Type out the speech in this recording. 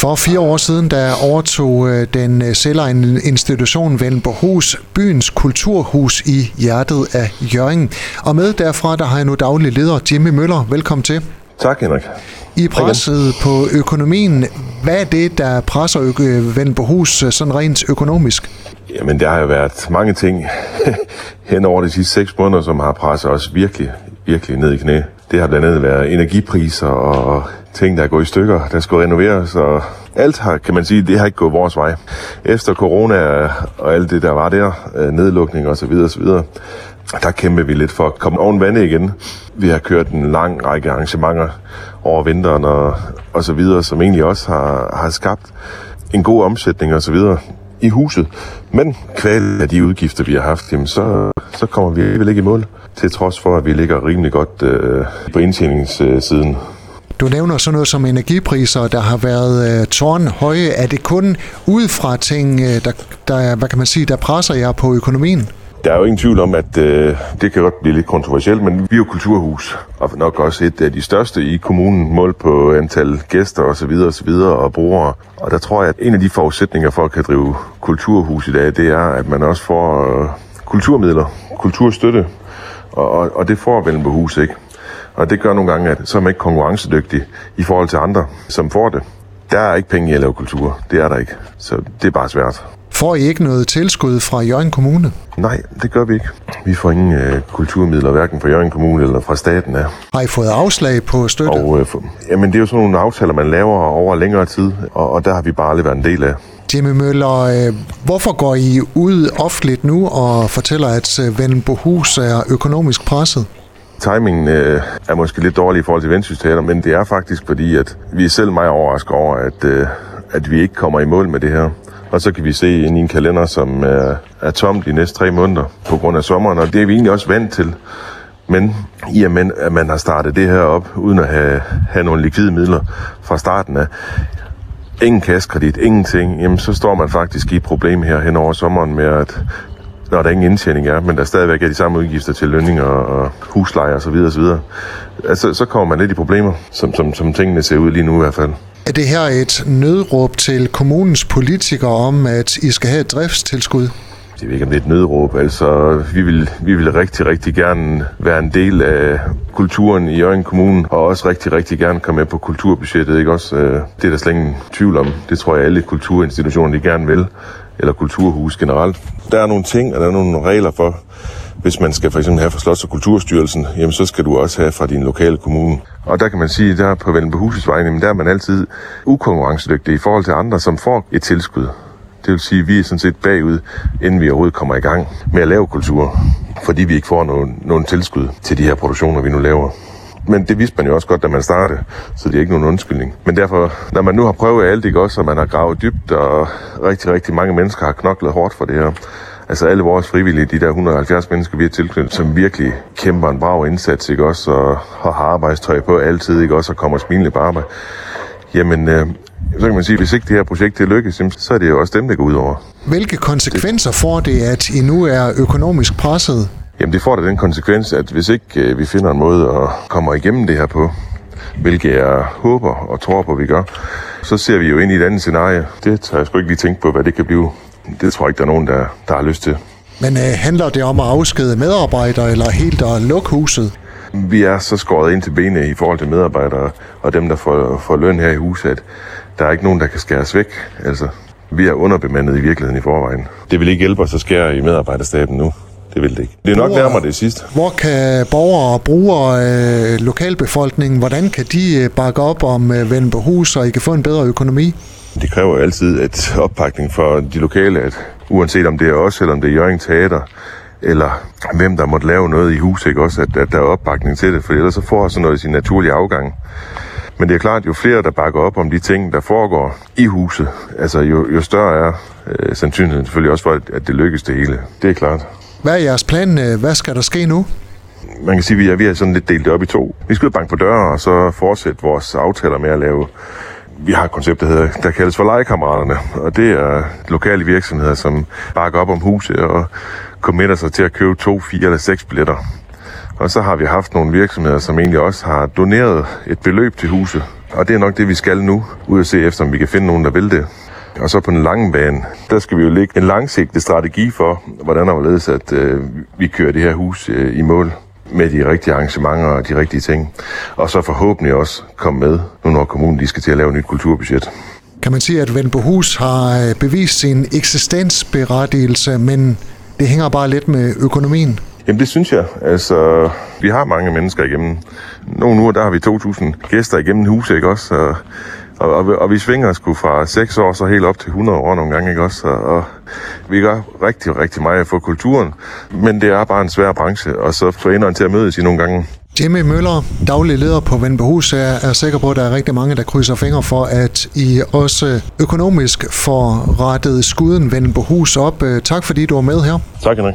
For fire år siden, der overtog øh, den øh, selvejende institution Vellenborghus byens kulturhus i hjertet af Jørgen. Og med derfra, der har jeg nu daglig leder Jimmy Møller. Velkommen til. Tak, Henrik. I presset på økonomien. Hvad er det, der presser ø- øh, sådan rent økonomisk? Jamen, der har jo været mange ting hen over de sidste seks måneder, som har presset os virkelig, virkelig ned i knæ. Det har blandt andet været energipriser og ting, der er gået i stykker, der skal renoveres, og alt har, kan man sige, det har ikke gået vores vej. Efter corona og alt det, der var der, øh, nedlukning og så videre, så videre, der kæmper vi lidt for at komme oven vandet igen. Vi har kørt en lang række arrangementer over vinteren og, og så videre, som egentlig også har, har skabt en god omsætning og så videre i huset. Men kval af de udgifter, vi har haft, jamen så, så kommer vi alligevel ikke i mål, til trods for, at vi ligger rimelig godt øh, på indtjeningssiden. Du nævner sådan noget som energipriser, der har været øh, tårnhøje. Er det kun udefra ting, øh, der, der, hvad kan man sige, der presser jer på økonomien? Der er jo ingen tvivl om, at øh, det kan godt blive lidt kontroversielt, men vi er jo kulturhus, og nok også et af de største i kommunen, mål på antal gæster osv. osv. og brugere. Og der tror jeg, at en af de forudsætninger for at kan drive kulturhus i dag, det er, at man også får øh, kulturmidler, kulturstøtte, og, og, og det får Vellenborghus ikke. Og det gør nogle gange, at så er man ikke konkurrencedygtig i forhold til andre, som får det. Der er ikke penge i at lave kultur. Det er der ikke. Så det er bare svært. Får I ikke noget tilskud fra Jørgen Kommune? Nej, det gør vi ikke. Vi får ingen øh, kulturmidler, hverken fra Jørgen Kommune eller fra staten af. Har I fået afslag på støtte? Og, øh, for, jamen, det er jo sådan nogle aftaler, man laver over længere tid, og, og der har vi bare aldrig været en del af. Jimmy Møller, øh, hvorfor går I ud offentligt nu og fortæller, at øh, er økonomisk presset? Timingen øh, er måske lidt dårlig i forhold til vendsystemer, men det er faktisk fordi, at vi er selv meget overrasket over, at, øh, at vi ikke kommer i mål med det her. Og så kan vi se ind i en kalender, som er, er tom de næste tre måneder på grund af sommeren, og det er vi egentlig også vant til. Men i og med, at man har startet det her op, uden at have, have nogle likvide midler fra starten af, ingen kaskredit, ingenting, jamen så står man faktisk i et problem her hen over sommeren med, at når der ingen indtjening er, men der stadigvæk er de samme udgifter til lønninger og husleje osv. osv. Altså, så kommer man lidt i problemer, som, som, som tingene ser ud lige nu i hvert fald. Er det her et nødråb til kommunens politikere om, at I skal have et driftstilskud? Jeg ved ikke, om det er et nødråb. Altså, vi vil, vi vil rigtig, rigtig gerne være en del af kulturen i Jørgen Kommune, og også rigtig, rigtig gerne komme med på kulturbudgettet. Ikke? Også, øh, det er der slet ingen tvivl om. Det tror jeg, alle kulturinstitutioner de gerne vil, eller kulturhus generelt. Der er nogle ting, og der er nogle regler for, hvis man skal for eksempel have fra Slots- og Kulturstyrelsen, jamen så skal du også have fra din lokale kommune. Og der kan man sige, der på Vellenbehusets vej, jamen der er man altid ukonkurrencedygtig i forhold til andre, som får et tilskud. Det vil sige, at vi er sådan set bagud, inden vi overhovedet kommer i gang med at lave kultur, fordi vi ikke får nogen, nogen tilskud til de her produktioner, vi nu laver. Men det vidste man jo også godt, da man startede, så det er ikke nogen undskyldning. Men derfor, når man nu har prøvet alt, ikke også, og man har gravet dybt, og rigtig, rigtig mange mennesker har knoklet hårdt for det her, Altså alle vores frivillige, de der 170 mennesker, vi har tilknyttet, som virkelig kæmper en brav indsats, ikke også, og har arbejdstøj på altid, ikke også, og kommer smilende på arbejde. Jamen, øh, så kan man sige, at hvis ikke det her projekt det lykkes, så er det jo også dem, der går ud over. Hvilke konsekvenser får det, at I nu er økonomisk presset? Jamen, det får da den konsekvens, at hvis ikke øh, vi finder en måde at komme igennem det her på, hvilket jeg håber og tror på, at vi gør, så ser vi jo ind i et andet scenarie. Det tager jeg sgu ikke lige tænke på, hvad det kan blive. Det tror jeg ikke, der er nogen, der, der har lyst til. Men øh, handler det om at afskede medarbejdere eller helt at lukke huset? Vi er så skåret ind til benet i forhold til medarbejdere og dem, der får, får løn her i huset, at der er ikke nogen, der kan skæres væk. Altså, vi er underbemandet i virkeligheden i forvejen. Det vil ikke hjælpe os at skære i medarbejderstaben nu. Det vil det ikke. Det er nok nærmere det sidste. Hvor kan borgere og brugere, øh, lokalbefolkningen, hvordan kan de øh, bakke op om øh, Vellenborghus, så I kan få en bedre økonomi? Det kræver altid et opbakning for de lokale, at uanset om det er os, eller om det er Jørgen Teater, eller hvem der måtte lave noget i huset, ikke også, at, at der er opbakning til det, for ellers så får sådan noget sin naturlige afgang. Men det er klart, jo flere der bakker op om de ting, der foregår i huset, altså jo, jo større er øh, sandsynligheden selvfølgelig også for, at, at det lykkes det hele. Det er klart. Hvad er jeres plan? Hvad skal der ske nu? Man kan sige, at vi er, vi er sådan lidt delt op i to. Vi skal ud banke på døre, og så fortsætte vores aftaler med at lave vi har et koncept, der, hedder, der kaldes for legekammeraterne, og det er lokale virksomheder, som bakker op om huset og committer sig til at købe to, fire eller seks billetter. Og så har vi haft nogle virksomheder, som egentlig også har doneret et beløb til huset, Og det er nok det, vi skal nu, ud og se efter, om vi kan finde nogen, der vil det. Og så på den lange bane, der skal vi jo lægge en langsigtet strategi for, hvordan og hvorledes, at øh, vi kører det her hus øh, i mål med de rigtige arrangementer og de rigtige ting. Og så forhåbentlig også komme med, nu når kommunen de skal til at lave et nyt kulturbudget. Kan man sige, at Vendbohus har øh, bevist sin eksistensberettigelse, men det hænger bare lidt med økonomien? Jamen det synes jeg. Altså, vi har mange mennesker igennem. Nogle uger, der har vi 2.000 gæster igennem huset, ikke også? Og, og, og, og vi svinger sgu fra 6 år så helt op til 100 år nogle gange, ikke også? Og, og vi gør rigtig, rigtig meget for kulturen, men det er bare en svær branche, og så få enderne til at mødes i nogle gange. Jimmy Møller, daglig leder på Vendbehus, er, er sikker på, at der er rigtig mange, der krydser fingre for, at I også økonomisk får rettet skuden Vendbehus op. Tak fordi du var med her. Tak, Henrik.